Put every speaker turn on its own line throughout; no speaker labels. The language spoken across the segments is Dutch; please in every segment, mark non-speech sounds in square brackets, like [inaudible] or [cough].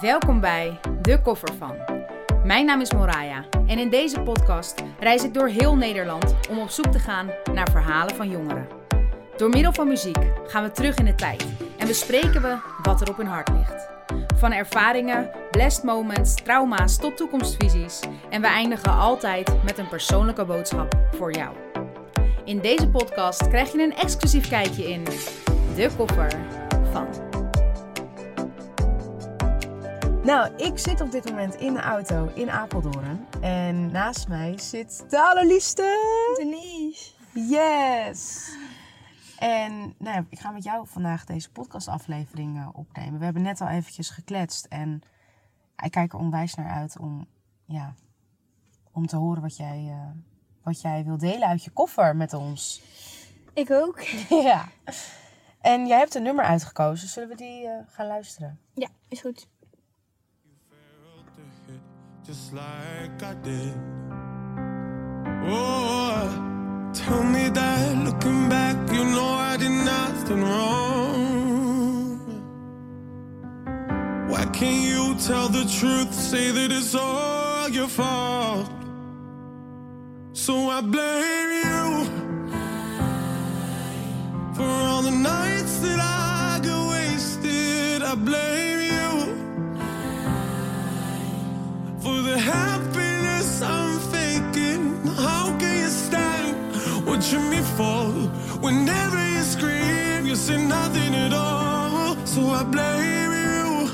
Welkom bij De Koffer van. Mijn naam is Moraya en in deze podcast reis ik door heel Nederland om op zoek te gaan naar verhalen van jongeren. Door middel van muziek gaan we terug in de tijd en bespreken we wat er op hun hart ligt. Van ervaringen, blessed moments, trauma's tot toekomstvisies en we eindigen altijd met een persoonlijke boodschap voor jou. In deze podcast krijg je een exclusief kijkje in De Koffer van.
Nou, ik zit op dit moment in de auto in Apeldoorn. En naast mij zit de allerliefste...
Denise.
Yes! En nou, ja, ik ga met jou vandaag deze podcastaflevering eh, opnemen. We hebben net al eventjes gekletst. En ik kijk er onwijs naar uit om, ja, om te horen wat jij, eh, wat jij wil delen uit je koffer met ons.
Ik ook. [laughs]
ja. En jij hebt een nummer uitgekozen. Zullen we die eh, gaan luisteren?
Ja, is goed.
Just like I did. Oh, tell me that looking back, you know I did nothing wrong. Why can't you tell the truth? Say that it's all your fault. So I blame you for all the nights that I got wasted. I blame the happiness I'm faking. How can you stand watching me fall? Whenever you scream, you say nothing at all. So I blame you.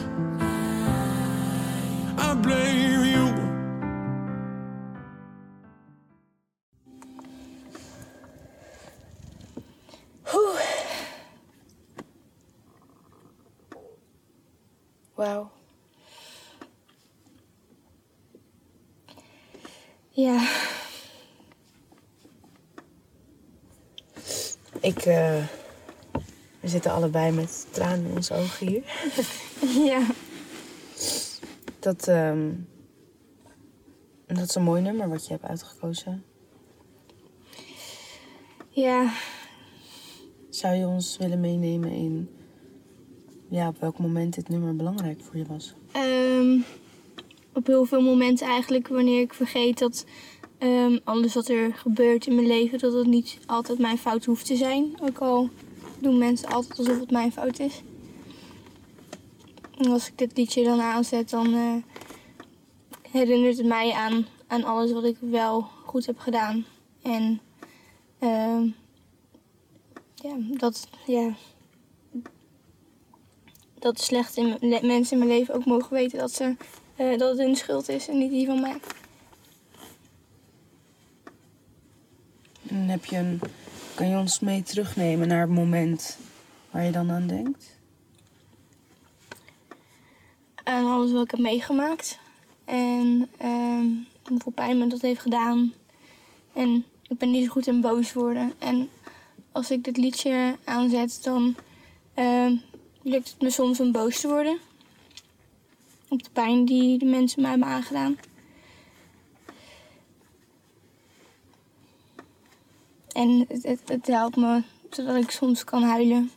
I blame you.
Wauw.
Ja,
Ik, eh, we zitten allebei met tranen in onze ogen hier. [laughs]
ja.
Dat, ehm, dat is een mooi nummer wat je hebt uitgekozen.
Ja,
Zou je ons willen meenemen in ja, op welk moment dit nummer belangrijk voor je was?
ehm, op heel veel momenten eigenlijk wanneer ik vergeet dat ehm, alles wat er gebeurt in mijn leven, dat het niet altijd mijn fout hoeft te zijn. Ook al doen mensen altijd alsof het mijn fout is. En als ik dit liedje dan aanzet, dan eh, herinnert het mij aan, aan alles wat ik wel goed heb gedaan. En ehm, ja, dat, ja, dat slecht in mijn le- mensen in mijn leven ook mogen weten dat, ze, eh, dat het hun schuld is en niet die van mij.
En heb je een, kan je ons mee terugnemen naar het moment waar je dan aan denkt?
En alles wat ik heb meegemaakt. En ehm, hoeveel pijn me dat heeft gedaan. En ik ben niet zo goed in boos worden. En als ik dit liedje aanzet, dan ehm, lukt het me soms om boos te worden. Op de pijn die de mensen mij hebben aangedaan. En het, het, het helpt me zodat ik soms kan huilen.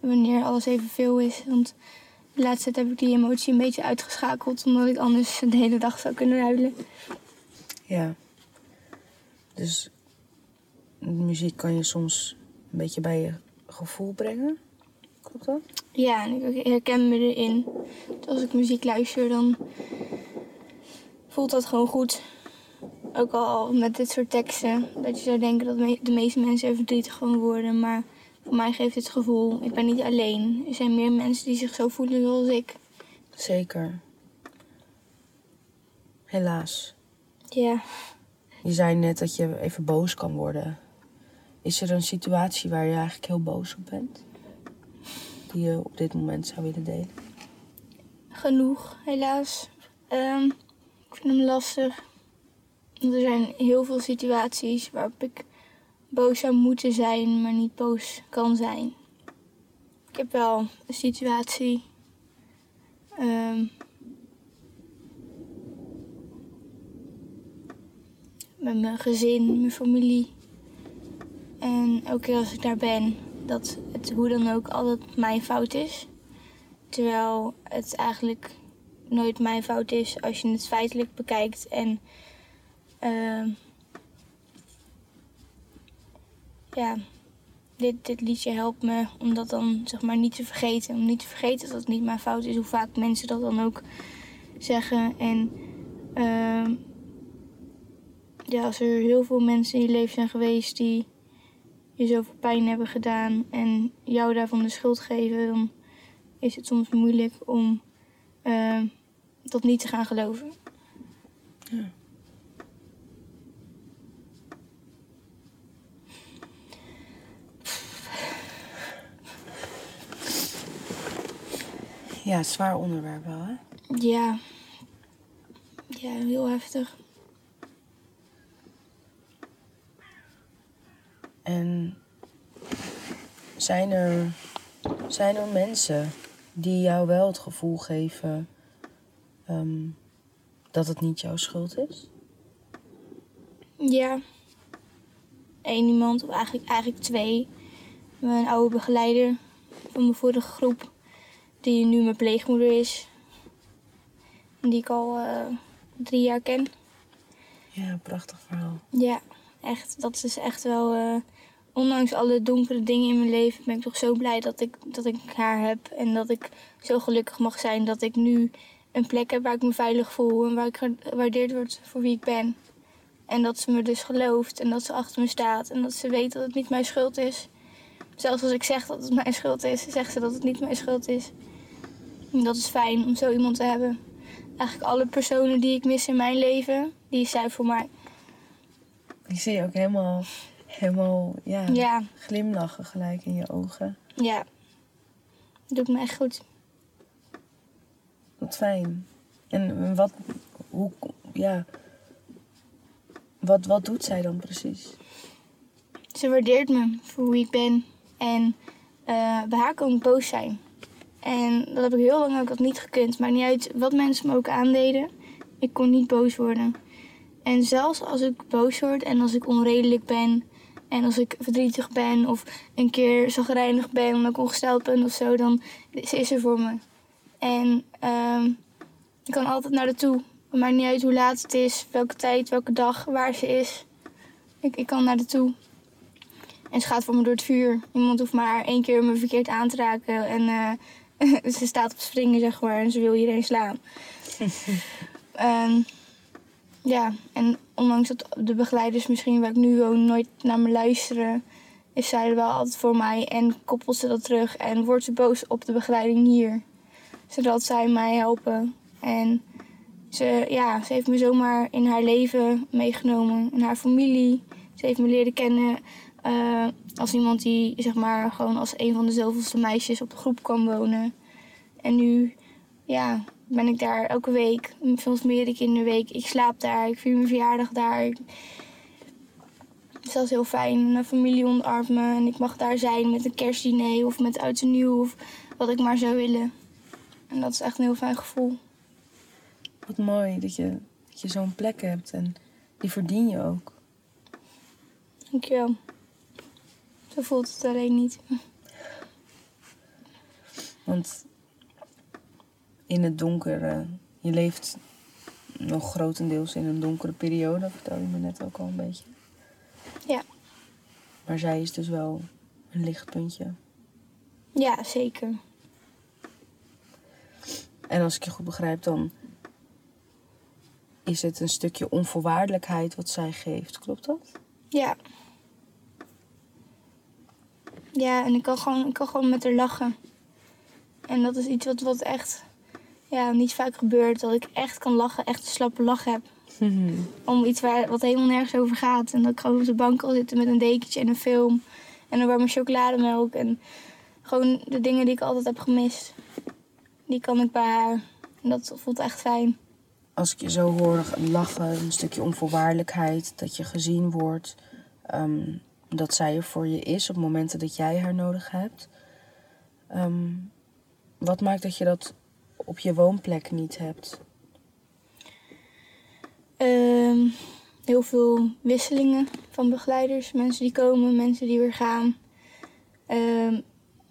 Wanneer alles even veel is. Want de laatste tijd heb ik die emotie een beetje uitgeschakeld. Omdat ik anders de hele dag zou kunnen huilen.
Ja. Dus muziek kan je soms een beetje bij je gevoel brengen. Klopt dat?
Ja, en ik herken me erin. Dus als ik muziek luister, dan voelt dat gewoon goed. Ook al met dit soort teksten. Dat je zou denken dat de meeste mensen er verdrietig van worden. Maar voor mij geeft het gevoel, ik ben niet alleen. Er zijn meer mensen die zich zo voelen zoals ik.
Zeker. Helaas.
Ja.
Je zei net dat je even boos kan worden. Is er een situatie waar je eigenlijk heel boos op bent? Die je op dit moment zou willen delen?
Genoeg, helaas. Ehm, ik vind hem lastig. Er zijn heel veel situaties waarop ik boos zou moeten zijn, maar niet boos kan zijn. Ik heb wel een situatie. ehm, met mijn gezin, mijn familie. En elke keer als ik daar ben, dat het hoe dan ook altijd mijn fout is. Terwijl het eigenlijk nooit mijn fout is als je het feitelijk bekijkt. En ehm, ja, dit, dit liedje helpt me om dat dan zeg maar niet te vergeten. Om niet te vergeten dat het niet mijn fout is, hoe vaak mensen dat dan ook zeggen. En ehm, ja, als er heel veel mensen in je leven zijn geweest die je zoveel pijn hebben gedaan en jou daarvan de schuld geven, is het soms moeilijk om ehm, dat niet te gaan geloven.
Ja, zwaar onderwerp wel, hè?
Ja. Ja, heel heftig.
En zijn er, zijn er mensen die jou wel het gevoel geven ehm, dat het niet jouw schuld is?
Ja. Eén iemand, of eigenlijk, eigenlijk twee. Mijn oude begeleider van mijn vorige groep, die nu mijn pleegmoeder is. En die ik al eh, drie jaar ken.
Ja, prachtig verhaal.
Ja, echt. Dat is echt wel. eh, ondanks alle donkere dingen in mijn leven ben ik toch zo blij dat ik, dat ik haar heb. En dat ik zo gelukkig mag zijn dat ik nu een plek heb waar ik me veilig voel. En waar ik gewaardeerd word voor wie ik ben. En dat ze me dus gelooft en dat ze achter me staat. En dat ze weet dat het niet mijn schuld is. Zelfs als ik zeg dat het mijn schuld is, zegt ze dat het niet mijn schuld is. En dat is fijn om zo iemand te hebben. Eigenlijk alle personen die ik mis in mijn leven, die is zij voor mij.
Ik zie je ook helemaal, helemaal ja,
Ja,
glimlachen gelijk in je ogen.
ja. Doet me echt goed.
Wat fijn. En wat, hoe, ja, wat, wat doet zij dan precies?
Ze waardeert me voor wie ik ben. En eh, bij haar kon ik boos zijn. En dat heb ik heel lang ook dat niet gekund. Maakt niet uit wat mensen me ook aandeden. Ik kon niet boos worden. En zelfs als ik boos word en als ik onredelijk ben... en als ik verdrietig ben of een keer zagrijnig ben... omdat ik ongesteld ben of zo, dan ze is er voor me. En ehm, ik kan altijd naar haar toe. Het maakt niet uit hoe laat het is, welke tijd, welke dag, waar ze is. Ik, ik kan naar haar toe. En ze gaat voor me door het vuur. Iemand hoeft maar één keer me verkeerd aan te raken. En eh, [laughs] ze staat op springen, zeg maar. En ze wil iedereen slaan. [laughs] En, ja, en ondanks dat de begeleiders misschien waar ik nu woon nooit naar me luisteren... is zij er wel altijd voor mij. En koppelt ze dat terug. En wordt ze boos op de begeleiding hier. Zodat zij mij helpen. En ze, ja, ze heeft me zomaar in haar leven meegenomen. In haar familie. Ze heeft me leren kennen eh, als iemand die zeg maar gewoon als een van de zoveelste meisjes op de groep kan wonen. En nu ja, ben ik daar elke week, soms meerdere keer in de week. Ik slaap daar, ik vier mijn verjaardag daar. Dus dat is heel fijn. Mijn familie omarmt me en ik mag daar zijn met een kerstdiner of met oud en nieuw of wat ik maar zou willen. En dat is echt een heel fijn gevoel.
Wat mooi dat je, dat je zo'n plek hebt en die verdien je ook.
Dankjewel. Zo voelt het alleen niet.
Want in het donker, eh, je leeft nog grotendeels in een donkere periode, vertelde je me net ook al een beetje.
Ja.
Maar zij is dus wel een lichtpuntje.
Ja, zeker.
En als ik je goed begrijp, dan is het een stukje onvoorwaardelijkheid wat zij geeft. Klopt dat?
Ja. Ja, en ik kan gewoon, ik kan gewoon met haar lachen. En dat is iets wat, wat echt ja, niet vaak gebeurt. Dat ik echt kan lachen, echt een slappe lach heb. [laughs] Om iets waar, wat helemaal nergens over gaat. En dat ik gewoon op de bank kan zitten met een dekentje en een film. En een warme chocolademelk. En gewoon de dingen die ik altijd heb gemist. Die kan ik bij haar. En dat voelt echt fijn.
Als ik je zo hoor lachen, een stukje onvoorwaardelijkheid, dat je gezien wordt, ehm, dat zij er voor je is op momenten dat jij haar nodig hebt. Ehm, wat maakt dat je dat op je woonplek niet hebt?
Ehm, heel veel wisselingen van begeleiders. Mensen die komen, mensen die weer gaan. Ehm,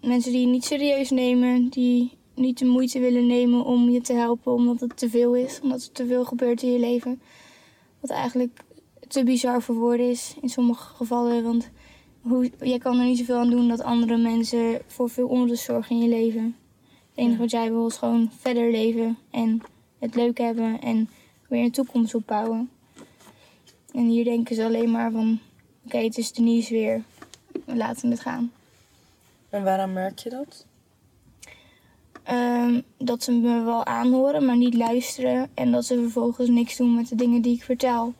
mensen die je niet serieus nemen, die niet de moeite willen nemen om je te helpen omdat het te veel is. Omdat er te veel gebeurt in je leven. Wat eigenlijk te bizar voor woorden is in sommige gevallen. Want hoe, jij kan er niet zoveel aan doen dat andere mensen voor veel onrust zorgen in je leven. Het enige wat jij wil is gewoon verder leven en het leuk hebben en weer een toekomst opbouwen. En hier denken ze alleen maar van, oké, het is Denise weer, we laten het gaan.
En waaraan merk je dat?
Ehm, dat ze me wel aanhoren, maar niet luisteren. En dat ze vervolgens niks doen met de dingen die ik vertel.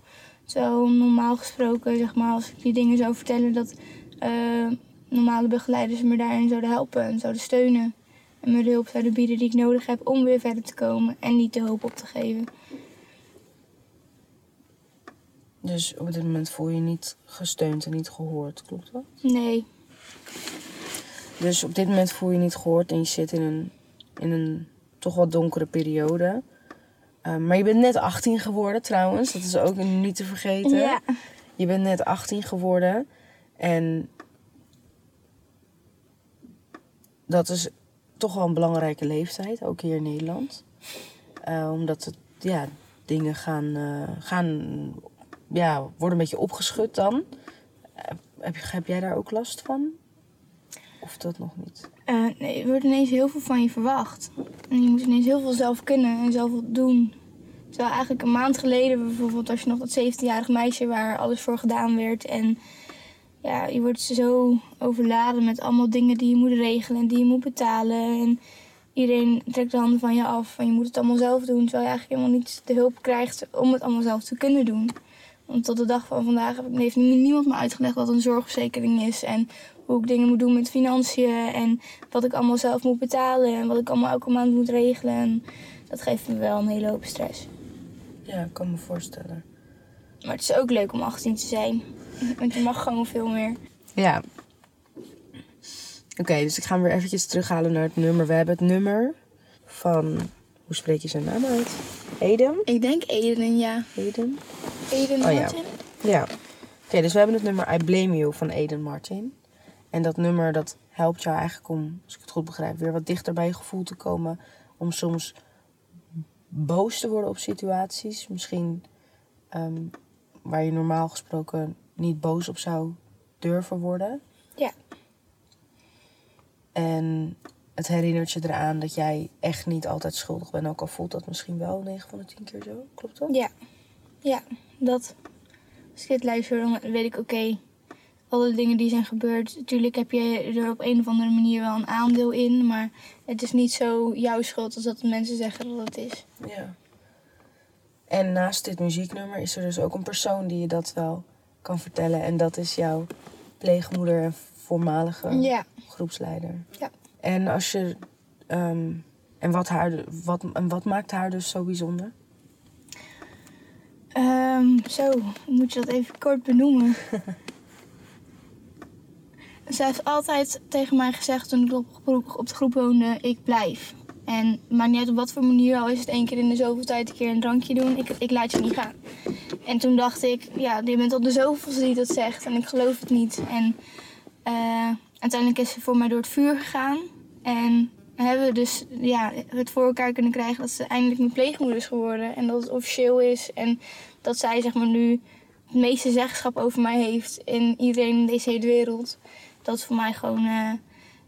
Zo normaal gesproken, zeg maar, als ik die dingen zou vertellen, dat eh, normale begeleiders me daarin zouden helpen en zouden steunen. En me de hulp zouden bieden die ik nodig heb om weer verder te komen en niet de hoop op te geven.
Dus op dit moment voel je je niet gesteund en niet gehoord, klopt dat?
Nee,
Dus op dit moment voel je je niet gehoord en je zit in een, in een toch wat donkere periode. Eh, maar je bent net 18 geworden trouwens, dat is ook niet te vergeten.
Ja.
Je bent net 18 geworden en dat is toch wel een belangrijke leeftijd, ook hier in Nederland. Eh, omdat het, ja, dingen gaan, eh, gaan ja, worden een beetje opgeschud dan. Eh, heb, heb jij daar ook last van? Of dat nog niet?
Nee, er wordt ineens heel veel van je verwacht. En je moet ineens heel veel zelf kunnen en zelf doen. Terwijl eigenlijk een maand geleden bijvoorbeeld was je nog dat 17-jarig meisje waar alles voor gedaan werd. En ja, je wordt zo overladen met allemaal dingen die je moet regelen en die je moet betalen. En iedereen trekt de handen van je af en je moet het allemaal zelf doen. Terwijl je eigenlijk helemaal niet de hulp krijgt om het allemaal zelf te kunnen doen. Want tot de dag van vandaag heb ik- heeft niemand me uitgelegd wat een zorgverzekering is. En hoe ik dingen moet doen met financiën. En wat ik allemaal zelf moet betalen. En wat ik allemaal elke maand moet regelen. En dat geeft me wel een hele hoop stress.
Ja, ik kan me voorstellen.
Maar het is ook leuk om 18 te zijn. [laughs] Want je mag gewoon veel meer.
Ja. Oké, dus ik ga hem weer eventjes terughalen naar het nummer. We hebben het nummer van... Hoe spreek je zijn naam uit? Eden?
Ik denk Eden, ja.
Eden?
Eden
Oh ja.
Martin.
Ja. Oké, dus we hebben het nummer I Blame You van Eden Martin. En dat nummer dat helpt jou eigenlijk om, als ik het goed begrijp, weer wat dichter bij je gevoel te komen. Om soms boos te worden op situaties. Misschien ehm, waar je normaal gesproken niet boos op zou durven worden.
Ja.
En het herinnert je eraan dat jij echt niet altijd schuldig bent. Ook al voelt dat misschien wel 9 van de 10 keer zo. Klopt dat?
Ja. Ja, dat. Als ik dit luister, dan weet ik, oké, alle dingen die zijn gebeurd. Natuurlijk heb je er op een of andere manier wel een aandeel in. Maar het is niet zo jouw schuld als dat de mensen zeggen dat het is.
Ja. En naast dit muzieknummer is er dus ook een persoon die je dat wel kan vertellen. En dat is jouw pleegmoeder en voormalige
Ja.
groepsleider.
Ja.
En als je. ehm, en, wat haar, wat, en wat maakt haar dus zo bijzonder?
Ehm, zo, moet je dat even kort benoemen. [laughs] Zij heeft altijd tegen mij gezegd toen ik op, groep- op de groep woonde, ik blijf. En maakt niet uit op wat voor manier, al is het één keer in de zoveel tijd een keer een drankje doen, ik, ik laat je niet gaan. En toen dacht ik, ja, je bent al de zoveelste die dat zegt en ik geloof het niet. En eh, uiteindelijk is ze voor mij door het vuur gegaan. En hebben we dus ja, het voor elkaar kunnen krijgen dat ze eindelijk mijn pleegmoeder is geworden. En dat het officieel is. En dat zij zeg maar nu het meeste zeggenschap over mij heeft in iedereen in deze hele wereld. Dat is voor mij gewoon eh,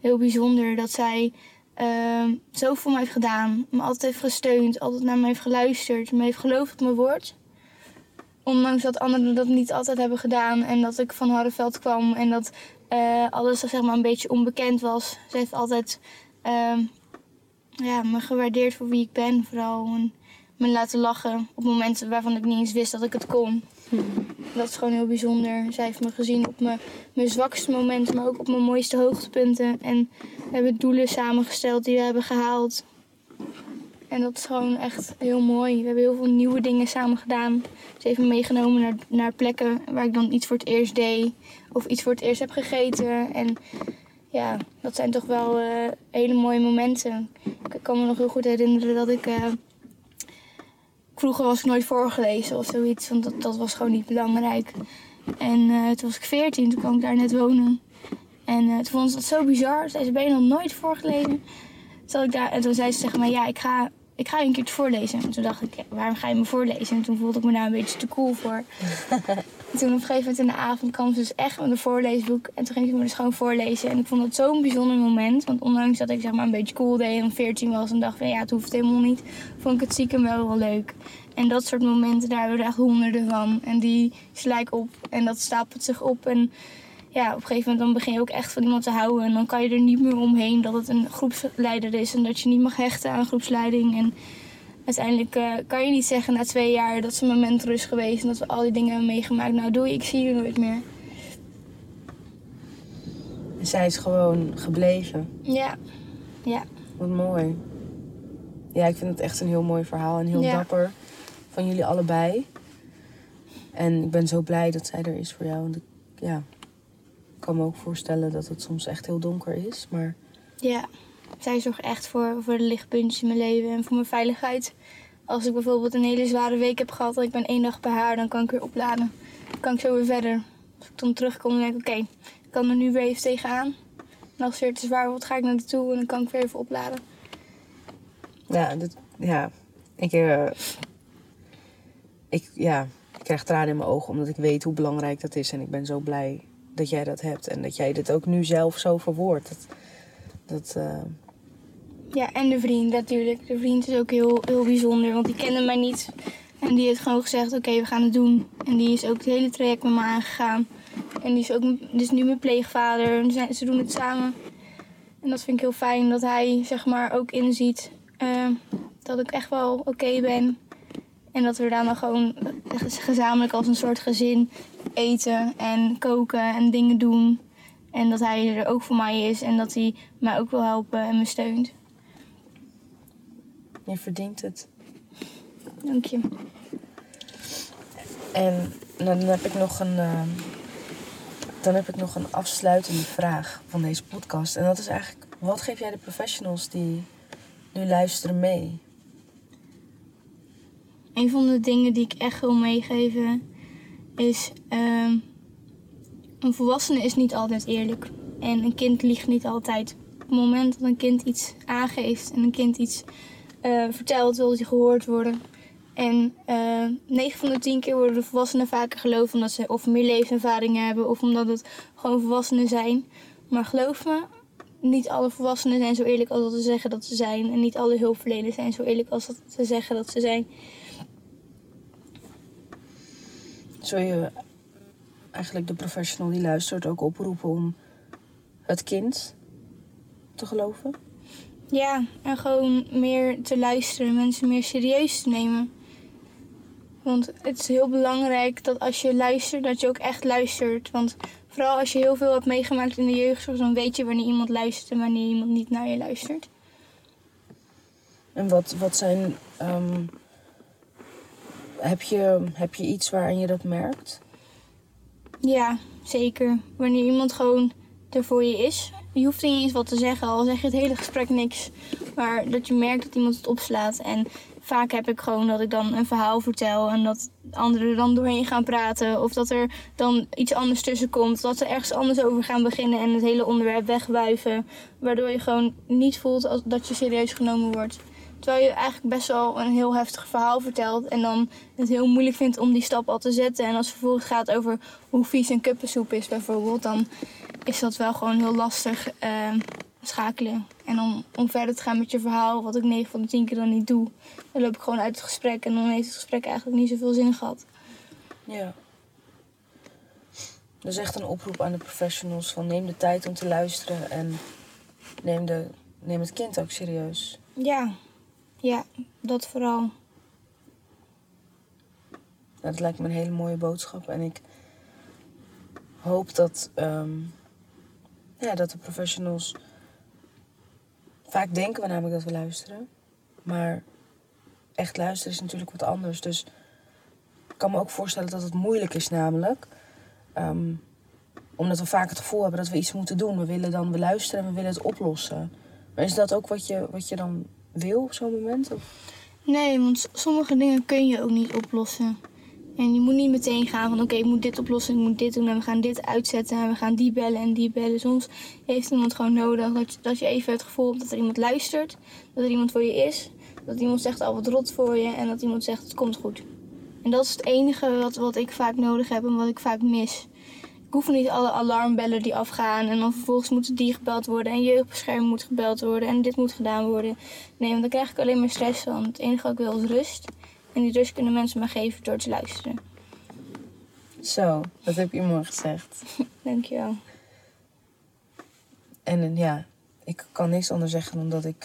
heel bijzonder. Dat zij uh, zoveel voor mij heeft gedaan. Me altijd heeft gesteund. Altijd naar me heeft geluisterd. Me heeft geloofd op mijn woord. Ondanks dat anderen dat niet altijd hebben gedaan. En dat ik van Harreveld kwam. En dat eh, alles zeg maar een beetje onbekend was. Ze heeft altijd ehm, ja, me gewaardeerd voor wie ik ben. Vooral en me laten lachen op momenten waarvan ik niet eens wist dat ik het kon. [laughs] Dat is gewoon heel bijzonder. Zij heeft me gezien op mijn, mijn zwakste momenten, maar ook op mijn mooiste hoogtepunten. En we hebben doelen samengesteld die we hebben gehaald. En dat is gewoon echt heel mooi. We hebben heel veel nieuwe dingen samen gedaan. Ze heeft me meegenomen naar, naar plekken waar ik dan iets voor het eerst deed. Of iets voor het eerst heb gegeten. En ja, dat zijn toch wel eh, hele mooie momenten. Ik kan me nog heel goed herinneren dat ik... eh, vroeger was ik nooit voorgelezen of zoiets, want dat, dat was gewoon niet belangrijk. En eh, toen was ik 14, toen kwam ik daar net wonen. En eh, toen vond ze dat zo bizar. Zei ze, ben je nog nooit voorgelezen? ik daar en toen zei ze tegen mij, ja, ik ga, ik ga je een keertje voorlezen. En toen dacht ik, ja, waarom ga je me voorlezen? En toen voelde ik me daar een beetje te cool voor. [laughs] en toen op een gegeven moment in de avond kwam ze dus echt met een voorleesboek. En toen ging ze me dus gewoon voorlezen. En ik vond het zo'n bijzonder moment. Want ondanks dat ik zeg maar een beetje cool deed en 14 was en dacht van ja, het hoeft helemaal niet. Vond ik het stiekem wel wel leuk. En dat soort momenten, daar hebben we er echt honderden van. En die slijken op en dat stapelt zich op. En ja, op een gegeven moment dan begin je ook echt van iemand te houden. En dan kan je er niet meer omheen dat het een groepsleider is. En dat je niet mag hechten aan groepsleiding. En uiteindelijk eh, kan je niet zeggen na twee jaar dat ze mijn mentor is geweest. En dat we al die dingen hebben meegemaakt. Nou doei, ik zie je nooit meer.
En zij is gewoon gebleven.
Ja, ja,
Wat mooi. Ja, ik vind het echt een heel mooi verhaal en heel
Ja.
dapper van jullie allebei. En ik ben zo blij dat zij er is voor jou. Want ik, ja, kan me ook voorstellen dat het soms echt heel donker is. Maar
ja. Zij zorgt echt voor, voor de lichtpuntjes in mijn leven en voor mijn veiligheid. Als ik bijvoorbeeld een hele zware week heb gehad en ik ben één dag bij haar, dan kan ik weer opladen. Dan kan ik zo weer verder. Als ik dan terugkom, dan denk ik, oké, ik kan er nu weer even tegenaan. En als het weer te zwaar wordt, ga ik naar toe en dan kan ik weer even opladen.
ja, dat, ja ik, eh, ik, ja, ik krijg tranen in mijn ogen omdat ik weet hoe belangrijk dat is. En ik ben zo blij dat jij dat hebt. En dat jij dit ook nu zelf zo verwoordt. Dat, eh,
Ja, en de vriend natuurlijk. De vriend is ook heel, heel bijzonder, want die kende mij niet. En die heeft gewoon gezegd, oké, we gaan het doen. En die is ook het hele traject met me aangegaan. En die is ook is nu mijn pleegvader. En ze, ze doen het samen. En dat vind ik heel fijn, dat hij zeg maar ook inziet eh, dat ik echt wel oké ben. En dat we daar dan gewoon gezamenlijk als een soort gezin eten en koken en dingen doen. En dat hij er ook voor mij is en dat hij mij ook wil helpen en me steunt.
je verdient het.
Dank je.
En dan heb ik nog een. ehm, dan heb ik nog een afsluitende vraag van deze podcast. En dat is eigenlijk: wat geef jij de professionals die nu luisteren mee?
Een van de dingen die ik echt wil meegeven is... ehm, een volwassene is niet altijd eerlijk. En een kind liegt niet altijd. Op het moment dat een kind iets aangeeft en een kind iets eh, vertelt, wil hij gehoord worden. En eh 9 van de 10 keer worden de volwassenen vaker geloofd omdat ze of meer levenservaringen hebben of omdat het gewoon volwassenen zijn. Maar geloof me, niet alle volwassenen zijn zo eerlijk als dat ze zeggen dat ze zijn. En niet alle hulpverleners zijn zo eerlijk als dat ze zeggen dat ze zijn.
Zul je eigenlijk de professional die luistert ook oproepen om het kind te geloven?
Ja, en gewoon meer te luisteren, mensen meer serieus te nemen. Want het is heel belangrijk dat als je luistert, dat je ook echt luistert. Want vooral als je heel veel hebt meegemaakt in de jeugdzorg, dan weet je wanneer iemand luistert en wanneer iemand niet naar je luistert.
En wat, wat zijn. ehm, heb, je, heb je iets waarin je dat merkt?
Ja, zeker. Wanneer iemand gewoon er voor je is. Je hoeft niet eens wat te zeggen, al zeg je het hele gesprek niks. Maar dat je merkt dat iemand het opslaat. En vaak heb ik gewoon dat ik dan een verhaal vertel en dat anderen er dan doorheen gaan praten. Of dat er dan iets anders tussen komt. Dat ze ergens anders over gaan beginnen en het hele onderwerp wegwuiven. Waardoor je gewoon niet voelt dat je serieus genomen wordt. Terwijl je eigenlijk best wel een heel heftig verhaal vertelt. En dan het heel moeilijk vindt om die stap al te zetten. En als het vervolgens gaat over hoe vies een kuppensoep is bijvoorbeeld. Dan is dat wel gewoon heel lastig eh, schakelen. En om, om verder te gaan met je verhaal, wat ik 9 van de 10 keer dan niet doe. Dan loop ik gewoon uit het gesprek. En dan heeft het gesprek eigenlijk niet zoveel zin gehad.
Ja. Dus echt een oproep aan de professionals van neem de tijd om te luisteren en neem, de, neem het kind ook serieus.
Ja, ja, dat vooral.
Dat lijkt me een hele mooie boodschap. En ik hoop dat, ehm, ja, dat de professionals. Vaak denken we namelijk dat we luisteren. Maar echt luisteren is natuurlijk wat anders. Dus ik kan me ook voorstellen dat het moeilijk is, namelijk. ehm, omdat we vaak het gevoel hebben dat we iets moeten doen. We willen dan we luisteren en we willen het oplossen. Maar is dat ook wat je, wat je dan wil op zo'n moment? Of?
Nee, want sommige dingen kun je ook niet oplossen. En je moet niet meteen gaan van oké, ik moet dit oplossen, ik moet dit doen en we gaan dit uitzetten en we gaan die bellen en die bellen. Soms heeft iemand gewoon nodig dat dat je even het gevoel hebt dat er iemand luistert, dat er iemand voor je is, dat iemand zegt al wat rot voor je en dat iemand zegt het komt goed. En dat is het enige wat, wat ik vaak nodig heb en wat ik vaak mis. Ik hoef niet alle alarmbellen die afgaan en dan vervolgens moet die gebeld worden en jeugdbescherming moet gebeld worden en dit moet gedaan worden. Nee, want dan krijg ik alleen maar stress van. Het enige wat ik wil is rust. En die rust kunnen mensen me geven door te luisteren.
Zo, dat heb je mooi gezegd. [laughs]
Dankjewel.
En eh, ja, ik kan niks anders zeggen dan dat ik,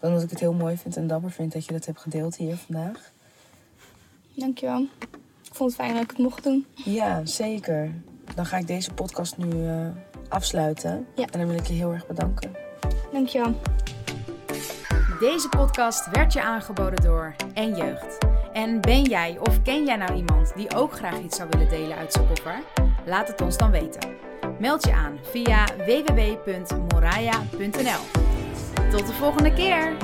dan dat ik het heel mooi vind en dapper vind dat je dat hebt gedeeld hier vandaag.
Dankjewel. Ik vond het fijn dat ik het mocht doen.
Ja, zeker. Dan ga ik deze podcast nu eh, afsluiten.
Ja.
En dan wil ik je heel erg bedanken.
Dankjewel.
Deze podcast werd je aangeboden door En Jeugd. En ben jij of ken jij nou iemand die ook graag iets zou willen delen uit zijn koffer? Laat het ons dan weten. Meld je aan via www.moraya.nl. Tot de volgende keer!